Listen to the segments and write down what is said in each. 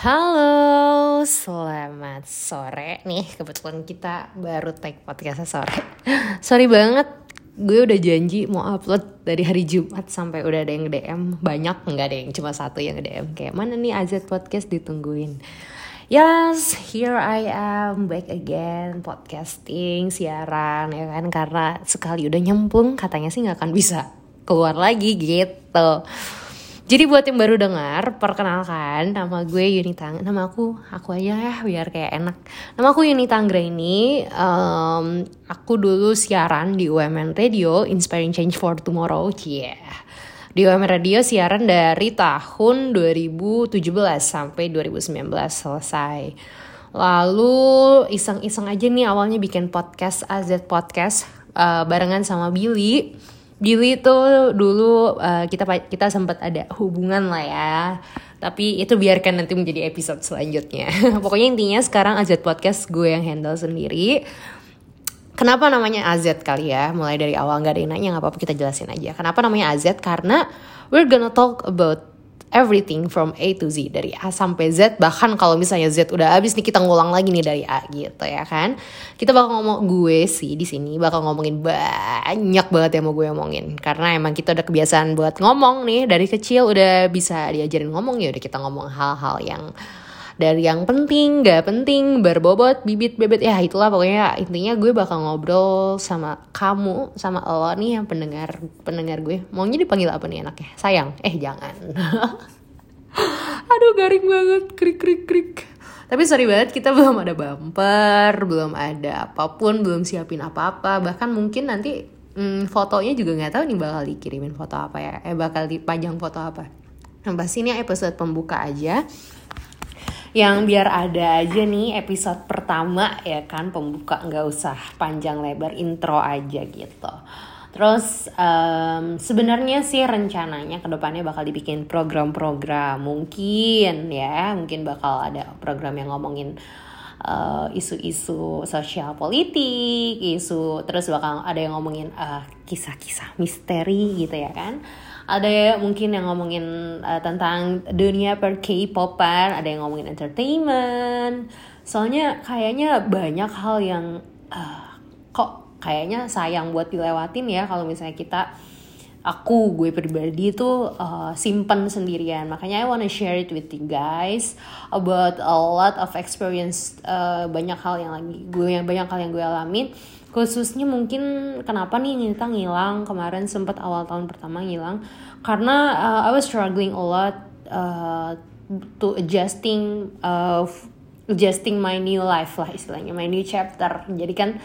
Halo, selamat sore nih. Kebetulan kita baru take podcastnya sore. Sorry banget, gue udah janji mau upload dari hari Jumat sampai udah ada yang DM banyak nggak ada yang cuma satu yang DM kayak mana nih AZ podcast ditungguin. Yes, here I am back again podcasting siaran ya kan karena sekali udah nyemplung katanya sih nggak akan bisa keluar lagi gitu. Jadi buat yang baru dengar, perkenalkan nama gue Yunita. Nama aku, aku aja ya biar kayak enak. Nama aku Yunita Anggra ini. Um, aku dulu siaran di UMN Radio, Inspiring Change for Tomorrow. Yeah. Di UMN Radio siaran dari tahun 2017 sampai 2019 selesai. Lalu iseng-iseng aja nih awalnya bikin podcast AZ Podcast uh, barengan sama Billy Billy itu dulu uh, kita kita sempat ada hubungan lah ya. Tapi itu biarkan nanti menjadi episode selanjutnya. Pokoknya intinya sekarang AZ Podcast gue yang handle sendiri. Kenapa namanya AZ kali ya? Mulai dari awal nggak ada yang nanya nggak apa-apa kita jelasin aja. Kenapa namanya AZ? Karena we're gonna talk about everything from A to Z. Dari A sampai Z bahkan kalau misalnya Z udah habis nih kita ngulang lagi nih dari A gitu ya kan? Kita bakal ngomong gue sih di sini bakal ngomongin banyak banget yang mau gue omongin. Karena emang kita udah kebiasaan buat ngomong nih dari kecil udah bisa diajarin ngomong ya udah kita ngomong hal-hal yang dari yang penting, gak penting, berbobot, bibit, bebet, ya itulah pokoknya intinya gue bakal ngobrol sama kamu, sama lo nih yang pendengar pendengar gue. Maunya dipanggil apa nih enaknya? Sayang? Eh jangan. Aduh garing banget, krik krik krik. Tapi sorry banget kita belum ada bumper, belum ada apa pun, belum siapin apa-apa. Bahkan mungkin nanti hmm, fotonya juga nggak tahu nih bakal dikirimin foto apa ya. Eh bakal dipajang foto apa. Nah, pasti ini episode pembuka aja yang biar ada aja nih episode pertama ya kan pembuka nggak usah panjang lebar intro aja gitu. Terus um, sebenarnya sih rencananya ke depannya bakal dibikin program-program mungkin ya mungkin bakal ada program yang ngomongin uh, isu-isu sosial politik, isu terus bakal ada yang ngomongin uh, kisah-kisah misteri gitu ya kan ada mungkin yang ngomongin uh, tentang dunia per K-popan, ada yang ngomongin entertainment. Soalnya kayaknya banyak hal yang uh, kok kayaknya sayang buat dilewatin ya kalau misalnya kita aku gue pribadi itu uh, simpen sendirian. Makanya I wanna share it with you guys about a lot of experience uh, banyak hal yang lagi gue yang banyak hal yang gue alamin. Khususnya mungkin kenapa nih Nita ngilang? Kemarin sempat awal tahun pertama ngilang. Karena uh, I was struggling a lot uh, to adjusting uh, adjusting my new life lah istilahnya my new chapter. Jadi kan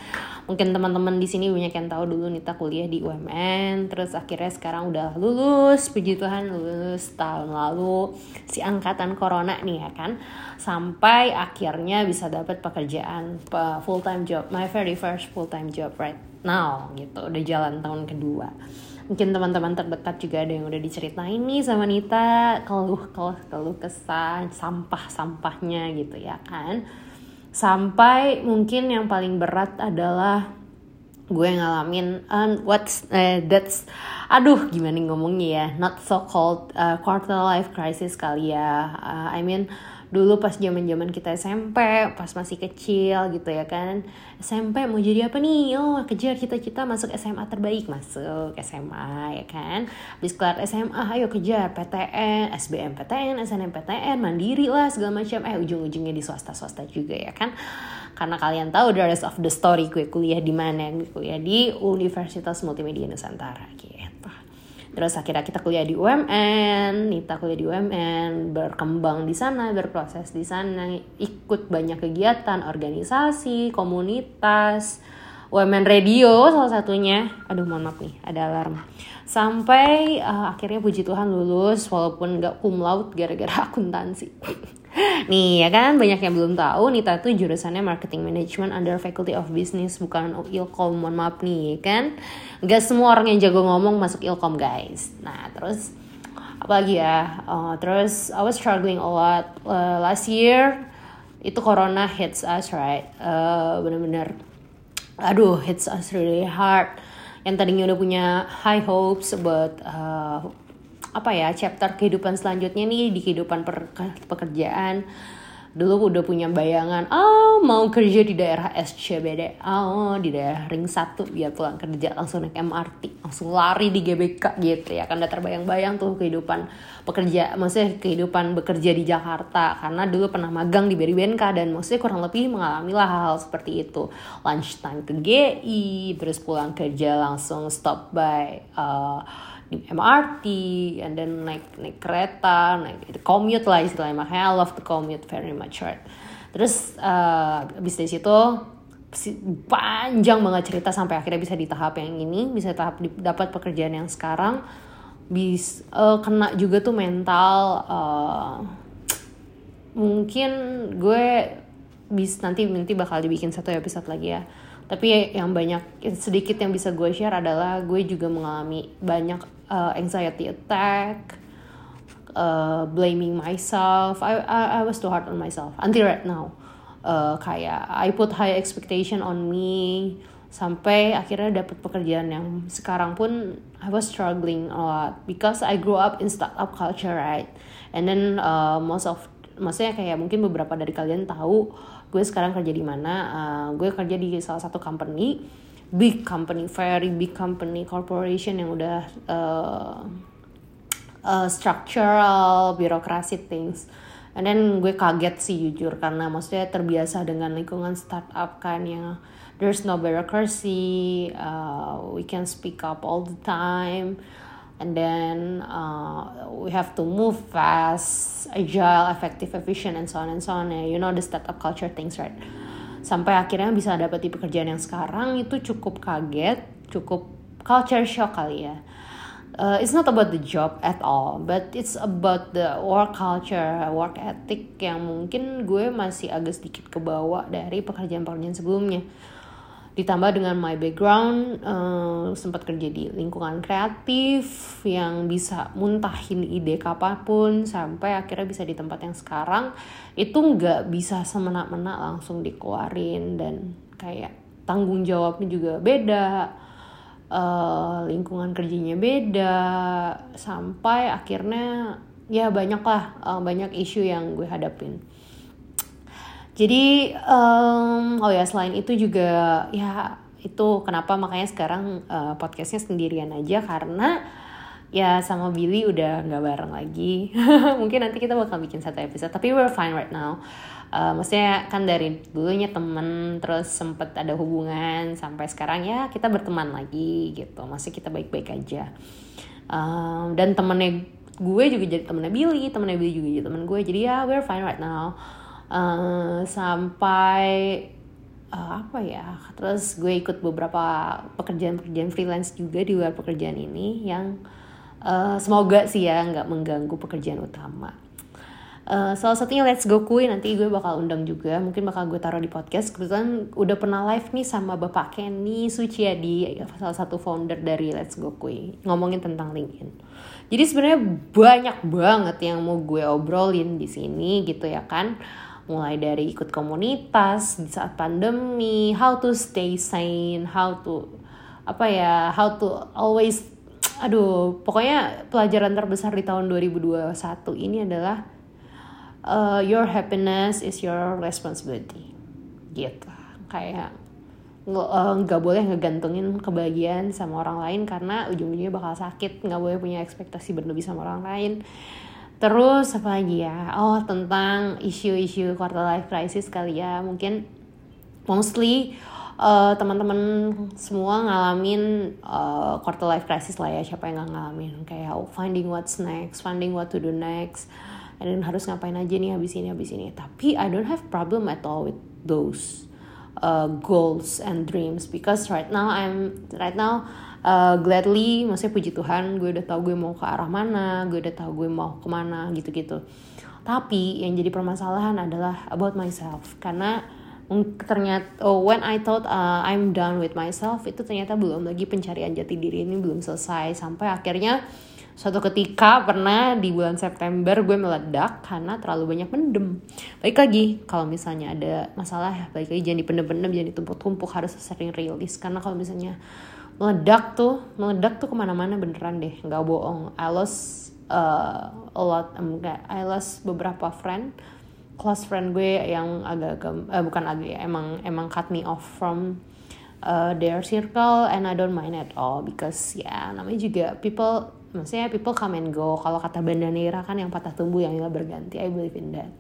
mungkin teman-teman di sini banyak yang tahu dulu Nita kuliah di UMN terus akhirnya sekarang udah lulus puji Tuhan lulus tahun lalu si angkatan corona nih ya kan sampai akhirnya bisa dapat pekerjaan full time job my very first full time job right now gitu. Udah jalan tahun kedua mungkin teman-teman terdekat juga ada yang udah diceritain nih sama Nita keluh keluh keluh kesah sampah sampahnya gitu ya kan. Sampai mungkin yang paling berat adalah gue ngalamin um, what's uh, that's aduh gimana ngomongnya ya not so called uh, quarter life crisis kali ya. Uh, I mean dulu pas zaman zaman kita SMP pas masih kecil gitu ya kan. SMP mau jadi apa nih? Oh kejar cita-cita masuk SMA terbaik. Masuk SMA ya kan? Habis kelar SMA ayo kejar PTN SBMPTN SNMPTN mandiri lah segala macam. Eh ujung-ujungnya di swasta swasta juga ya kan? Karena kalian tahu the rest of the story gue kuliah di mana gue kuliah di Universitas Multimedia Nusantara gitu Terus akhirnya kita kuliah di UMN, Nita kuliah di UMN, berkembang di sana, berproses di sana, ikut banyak kegiatan, organisasi, komunitas, UMN Radio salah satunya. Aduh mohon maaf nih, ada alarm. Sampai uh, akhirnya puji Tuhan lulus walaupun gak cum laude gara-gara akuntansi. Nih ya kan? Banyak yang belum tahu Nita tuh jurusannya marketing management under faculty of business bukan ilkom. Mohon maaf nih ya kan? Gak semua orang yang jago ngomong masuk ilkom guys. Nah terus apalagi ya? Uh, terus I was struggling a lot uh, last year. Itu corona hits us right? Uh, bener-bener aduh hits us really hard. Yang tadinya udah punya high hopes about uh, apa ya chapter kehidupan selanjutnya nih di kehidupan per, pekerjaan. Dulu udah punya bayangan oh mau kerja di daerah SCBD oh di daerah ring 1 biar pulang kerja langsung naik MRT langsung lari di GBK gitu ya. Kan udah terbayang-bayang tuh kehidupan pekerja maksudnya kehidupan bekerja di Jakarta. Karena dulu pernah magang di BRI dan maksudnya kurang lebih mengalami lah hal, hal seperti itu. Lunch time ke GI terus pulang kerja langsung stop by uh, MRT and then naik naik kereta naik commute lah istilahnya. Makanya I love the commute very much right? Terus uh, abis dari situ panjang banget cerita sampai akhirnya bisa di tahap yang ini bisa tahap dapat pekerjaan yang sekarang. Bis uh, kena juga tuh mental uh, mungkin gue bis nanti nanti bakal dibikin satu episode lagi ya. Tapi yang banyak sedikit yang bisa gue share adalah gue juga mengalami banyak uh, anxiety attack, uh, blaming myself. I, I I was too hard on myself until right now. Uh, kayak I put high expectation on me sampai akhirnya dapat pekerjaan yang sekarang pun I was struggling a lot because I grew up in startup culture right and then uh, most of maksudnya kayak mungkin beberapa dari kalian tahu gue sekarang kerja di mana uh, gue kerja di salah satu company big company, very big company, corporation yang udah uh, uh, structural, birokrasi things. And then gue kaget sih jujur karena maksudnya terbiasa dengan lingkungan startup kan yang there's no bureaucracy, uh, we can speak up all the time, and then uh, we have to move fast, agile, effective, efficient, and so on and so on. You know the startup culture things, right? Sampai akhirnya bisa dapat pekerjaan yang sekarang itu cukup kaget cukup culture shock kali ya. Uh, it's not about the job at all but it's about the work culture work ethic yang mungkin gue masih agak sedikit kebawa dari pekerjaan-pekerjaan sebelumnya ditambah dengan my background uh, sempat kerja di lingkungan kreatif yang bisa muntahin ide kapan pun sampai akhirnya bisa di tempat yang sekarang itu nggak bisa semena-mena langsung dikeluarin dan kayak tanggung jawabnya juga beda uh, lingkungan kerjanya beda sampai akhirnya ya banyak lah uh, banyak isu yang gue hadapin jadi um, oh ya selain itu juga ya itu kenapa makanya sekarang uh, podcastnya sendirian aja karena ya sama Billy udah nggak bareng lagi. Mungkin nanti kita bakal bikin satu episode tapi we're fine right now. Uh, maksudnya kan dari dulunya temen terus sempet ada hubungan sampai sekarang ya kita berteman lagi gitu. Masih kita baik-baik aja. Um, dan temennya gue juga jadi temennya Billy temennya Billy juga jadi temen gue. Jadi ya we're fine right now uh, sampai uh, apa ya terus gue ikut beberapa pekerjaan-pekerjaan freelance juga di luar pekerjaan ini yang uh, semoga sih ya nggak mengganggu pekerjaan utama. Uh, salah satunya Let's Go Kui nanti gue bakal undang juga mungkin bakal gue taruh di podcast. Kebetulan udah pernah live nih sama Bapak Kenny Suciadi salah satu founder dari Let's Go Kui ngomongin tentang LinkedIn. Jadi sebenarnya banyak banget yang mau gue obrolin di sini gitu ya kan mulai dari ikut komunitas di saat pandemi, how to stay sane, how to apa ya, how to always aduh, pokoknya pelajaran terbesar di tahun 2021 ini adalah uh, your happiness is your responsibility. Gitu. Kayak uh, nggak boleh ngegantungin kebahagiaan sama orang lain karena ujung-ujungnya bakal sakit nggak boleh punya ekspektasi berlebih sama orang lain Terus apa lagi ya? Oh tentang isu-isu quarter life crisis kali ya. Mungkin mostly uh, teman-teman semua ngalamin uh, quarter life crisis lah ya. Siapa yang nggak ngalamin? Kayak oh, finding what's next, finding what to do next. Then harus ngapain aja nih habis ini habis ini. Tapi I don't have problem at all with those uh, goals and dreams because right now I'm right now uh, gladly maksudnya puji Tuhan gue udah tahu gue mau ke arah mana gue udah tahu gue mau ke mana gitu-gitu. Tapi yang jadi permasalahan adalah about myself. Karena ternyata oh, when I thought uh, I'm done with myself itu ternyata belum lagi pencarian jati diri ini belum selesai. Sampai akhirnya suatu ketika pernah di bulan September gue meledak karena terlalu banyak mendem. Baik lagi kalau misalnya ada masalah baik lagi jangan dipendem-pendem jangan ditumpuk-tumpuk harus sering rilis. Karena kalau misalnya meledak tuh meledak tuh ke mana-mana beneran deh nggak bohong. I lost uh, a lot enggak I lost beberapa friend close friend gue yang agak-agak uh, bukan agak ya emang emang cut me off from uh, their circle and I don't mind at all because ya yeah, namanya juga people maksudnya people come and go. Kalau kata Bandanera kan yang patah tumbuh yang hilang berganti I believe in that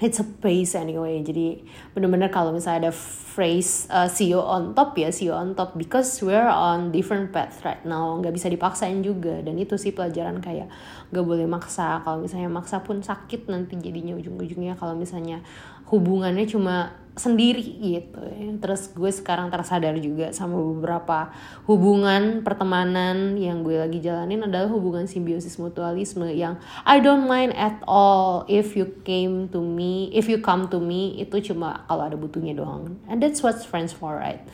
it's a pace anyway. Jadi bener-bener kalau misalnya ada phrase uh, see you on top ya see you on top. Because we're on different path right now. Nggak bisa dipaksain juga. Dan itu sih pelajaran kayak nggak boleh maksa. Kalau misalnya maksa pun sakit nanti jadinya ujung-ujungnya. Kalau misalnya hubungannya cuma sendiri gitu ya. Terus gue sekarang tersadar juga sama beberapa hubungan pertemanan yang gue lagi jalanin adalah hubungan simbiosis mutualisme yang I don't mind at all if you came to me, if you come to me itu cuma kalau ada butuhnya doang. And that's what friends for, right?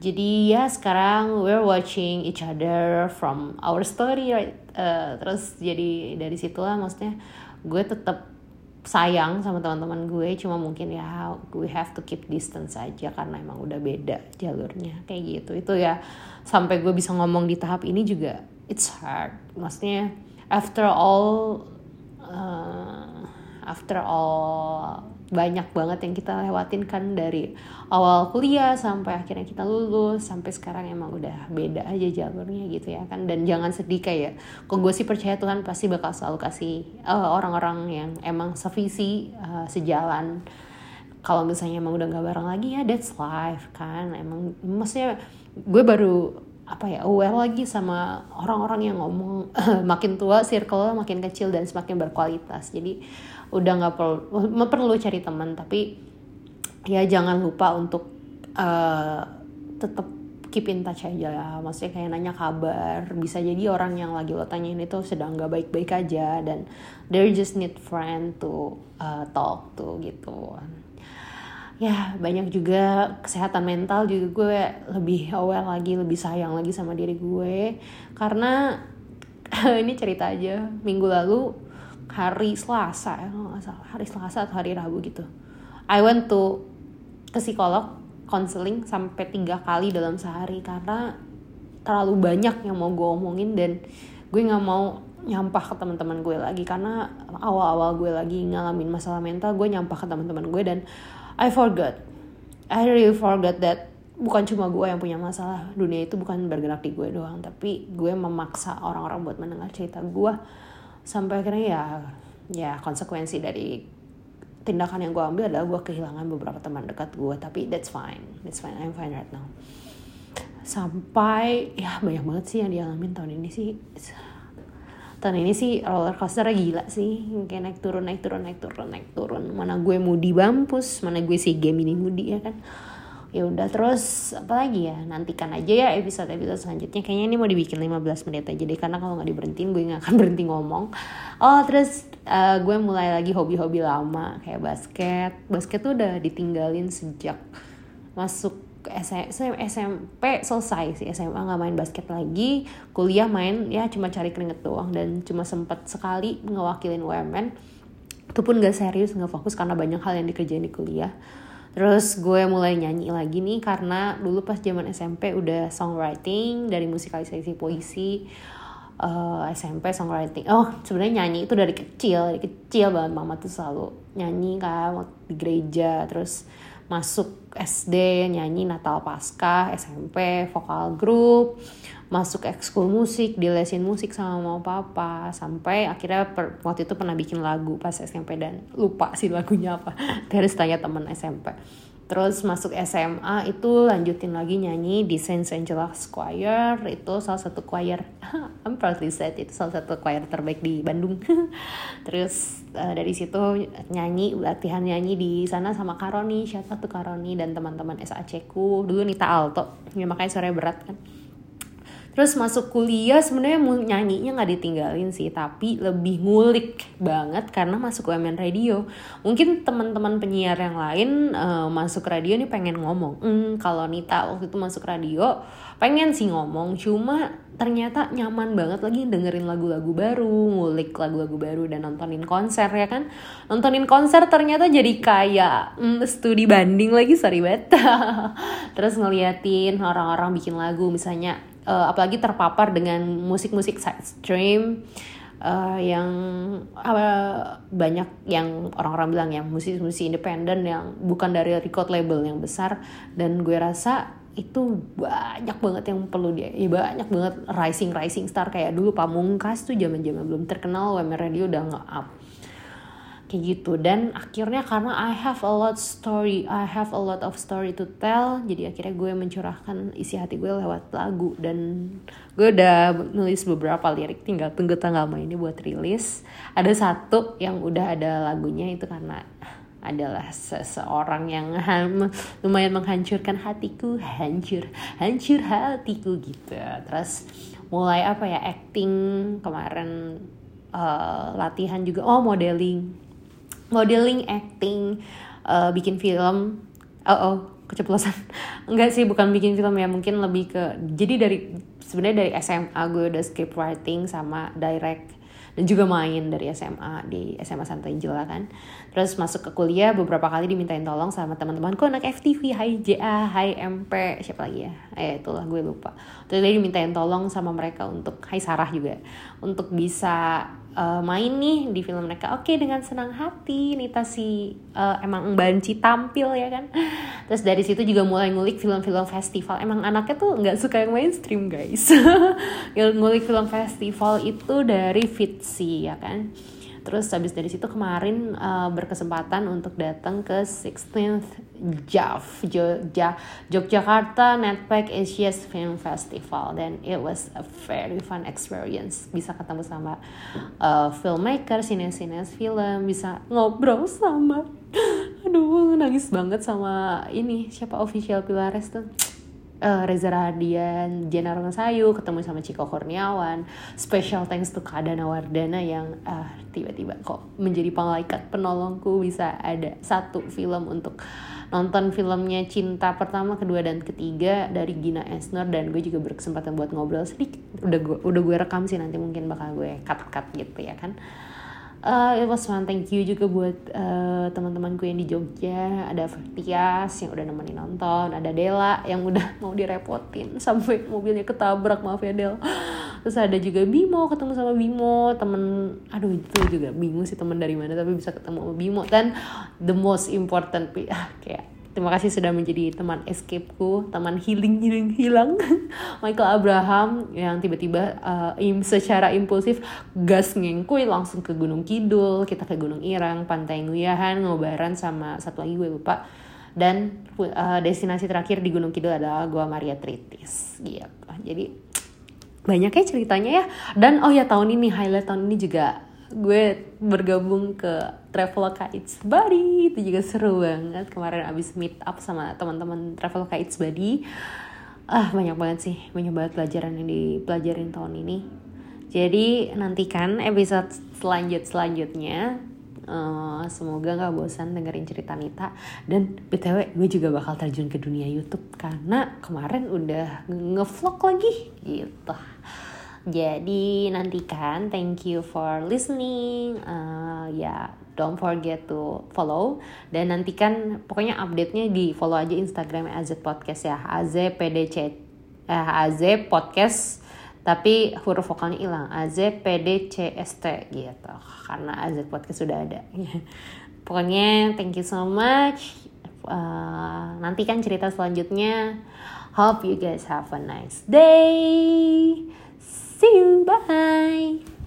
Jadi ya sekarang we're watching each other from our story, right? Uh, terus jadi dari situlah maksudnya gue tetap sayang sama teman-teman gue cuma mungkin ya we have to keep distance aja karena emang udah beda jalurnya. Kayak gitu. Itu ya sampai gue bisa ngomong di tahap ini juga it's hard. Maksudnya after all uh, after all banyak banget yang kita lewatin kan dari awal kuliah sampai akhirnya kita lulus sampai sekarang emang udah beda aja jalurnya gitu ya kan. Dan jangan sedih kayak kok gue sih percaya Tuhan pasti bakal selalu kasih eh, orang-orang yang emang sevisi uh, sejalan. Kalau misalnya emang udah nggak bareng lagi ya that's life kan. Emang maksudnya gue baru apa ya aware lagi sama orang-orang yang ngomong makin tua circle makin kecil dan semakin berkualitas. Jadi udah nggak perlu perlu cari teman tapi ya jangan lupa untuk uh, tetap keep in touch aja ya maksudnya kayak nanya kabar bisa jadi orang yang lagi lo tanyain itu sedang nggak baik-baik aja dan they just need friend to uh, talk to gitu. Ya banyak juga kesehatan mental juga gue lebih aware lagi lebih sayang lagi sama diri gue. Karena ini cerita aja minggu lalu hari Selasa ya nggak salah. Hari Selasa atau hari Rabu gitu. I went to ke psikolog counseling sampai tiga kali dalam sehari. Karena terlalu banyak yang mau gue omongin dan gue nggak mau nyampah ke teman-teman gue lagi. Karena awal-awal gue lagi ngalamin masalah mental gue nyampah ke teman-teman gue dan I forgot. I really forgot that bukan cuma gue yang punya masalah. Dunia itu bukan bergerak di gue doang tapi gue memaksa orang-orang buat mendengar cerita gue sampai akhirnya ya ya konsekuensi dari tindakan yang gue ambil adalah gue kehilangan beberapa teman dekat gue tapi that's fine. That's fine. I'm fine right now. Sampai ya banyak banget sih yang dialamin tahun ini sih. Tahun ini sih roller coaster gila sih. Kayak naik turun naik turun naik turun naik turun. Mana gue mudi bampus mana gue si game ini mudi ya kan ya udah terus apa lagi ya? Nantikan aja ya episode episode selanjutnya. Kayaknya ini mau dibikin 15 menit aja deh karena kalau nggak diberhentiin gue nggak akan berhenti ngomong. Oh terus uh, gue mulai lagi hobi-hobi lama kayak basket. Basket tuh udah ditinggalin sejak masuk SMP selesai sih. SMA nggak main basket lagi. Kuliah main ya cuma cari keringet doang. Dan cuma sempat sekali ngewakilin UMN itu pun gak serius nggak fokus karena banyak hal yang dikerjain di kuliah Terus gue mulai nyanyi lagi nih karena dulu pas zaman SMP udah songwriting dari musikalisasi puisi uh, eh, SMP songwriting. Oh sebenarnya nyanyi itu dari kecil, dari kecil banget mama tuh selalu nyanyi kan di gereja. Terus masuk SD nyanyi Natal Pasca, SMP vokal grup masuk ekskul musik, dilesin musik sama mau papa sampai akhirnya per, waktu itu pernah bikin lagu pas SMP dan lupa sih lagunya apa. Terus tanya temen SMP. Terus masuk SMA itu lanjutin lagi nyanyi di Saint Angela Choir itu salah satu choir I'm proudly said itu salah satu choir terbaik di Bandung. Terus uh, dari situ nyanyi latihan nyanyi di sana sama Karoni, siapa tuh Karoni dan teman-teman SAC ku dulu Nita Alto. Ya makanya sore berat kan terus masuk kuliah sebenarnya nyanyinya nggak ditinggalin sih tapi lebih ngulik banget karena masuk UMN radio. Mungkin teman-teman penyiar yang lain uh, masuk radio nih pengen ngomong hmm, kalau Nita waktu itu masuk radio pengen sih ngomong cuma ternyata nyaman banget lagi dengerin lagu-lagu baru ngulik lagu-lagu baru dan nontonin konser ya kan? Nontonin konser ternyata jadi kayak mm, studi banding lagi sorry banget. Terus ngeliatin orang-orang bikin lagu misalnya uh, apalagi terpapar dengan musik-musik side stream uh, yang uh, banyak yang orang-orang bilang yang musisi-musisi independen yang bukan dari record label yang besar. Dan gue rasa itu banyak banget yang perlu dia ya banyak banget rising rising star. Kayak dulu Pamungkas tuh zaman zaman belum terkenal WMR Radio udah nge-up kayak gitu. Dan akhirnya karena I have a lot story I have a lot of story to tell jadi akhirnya gue mencurahkan isi hati gue lewat lagu. Dan gue udah nulis beberapa lirik tinggal tunggu tanggal mainnya buat rilis. Ada satu yang udah ada lagunya itu karena adalah seseorang yang lumayan menghancurkan hatiku hancur hancur hatiku gitu. Terus mulai apa ya acting kemarin uh, latihan juga oh modeling modeling acting uh, bikin film. Oh oh keceplosan. Enggak sih bukan bikin film ya mungkin lebih ke jadi dari sebenarnya dari SMA gue udah script writing sama direct dan juga main dari SMA di SMA Santa Angela kan. Terus masuk ke kuliah beberapa kali dimintain tolong sama teman-temanku anak FTV Hai JA Hai MP siapa lagi ya? Eh itulah gue lupa. Terus dia dimintain tolong sama mereka untuk Hai Sarah juga untuk bisa uh, main nih di film mereka. Oke okay, dengan senang hati Nita si uh, emang Banci tampil ya kan? Terus dari situ juga mulai ngulik film-film festival. Emang anaknya tuh nggak suka yang mainstream guys. Ngulik film festival itu dari Fitzy ya kan Terus habis dari situ kemarin uh, berkesempatan untuk datang ke 16th JAF Jogja Yogyakarta Netpack Asia's Film Festival. Dan it was a very fun experience. Bisa ketemu sama uh, filmmaker, sines-sines film, bisa ngobrol sama. Aduh nangis banget sama ini siapa official Pilares tuh uh, Reza Radian, Jena Sayu, ketemu sama Ciko Kurniawan. Special thanks to Kadana Wardana yang uh, tiba-tiba kok menjadi malaikat penolongku bisa ada satu film untuk nonton filmnya Cinta pertama, kedua dan ketiga dari Gina Esner dan gue juga berkesempatan buat ngobrol sedikit. Udah gue udah gue rekam sih nanti mungkin bakal gue cut-cut gitu ya kan uh, it was fun. Thank you juga buat uh, teman-temanku yang di Jogja. Ada Vertias yang udah nemenin nonton. Ada Dela yang udah mau direpotin sampai mobilnya ketabrak. Maaf ya Del. Terus ada juga Bimo ketemu sama Bimo. Temen aduh itu juga bingung sih temen dari mana tapi bisa ketemu sama Bimo. Dan the most important kayak Terima kasih sudah menjadi teman escapeku, teman healing healing hilang. Michael Abraham yang tiba-tiba uh, secara impulsif gas ngengkuy langsung ke Gunung Kidul, kita ke Gunung Irang, Pantai Nguyahan, Ngobaran sama satu lagi gue lupa. Dan uh, destinasi terakhir di Gunung Kidul adalah Gua Maria Tritis gitu. Jadi banyak ya ceritanya ya. Dan oh ya tahun ini highlight tahun ini juga gue bergabung ke Traveloka It's Buddy itu juga seru banget. Kemarin abis meet up sama teman-teman Traveloka It's Buddy ah banyak banget sih. Banyak banget pelajaran yang dipelajarin tahun ini. Jadi nantikan episode selanjut selanjutnya. Uh, semoga nggak bosan dengerin cerita Nita. Dan btw gue juga bakal terjun ke dunia YouTube karena kemarin udah ngevlog lagi. Gitu jadi nantikan, thank you for listening. Uh, ya, yeah, don't forget to follow dan nantikan pokoknya update-nya di follow aja Instagram AZ Podcast ya, AZPDC eh, AZ Podcast tapi huruf vokalnya hilang AZPDCST gitu karena AZ Podcast sudah ada. pokoknya thank you so much. Uh, nantikan cerita selanjutnya. Hope you guys have a nice day. See you. Bye.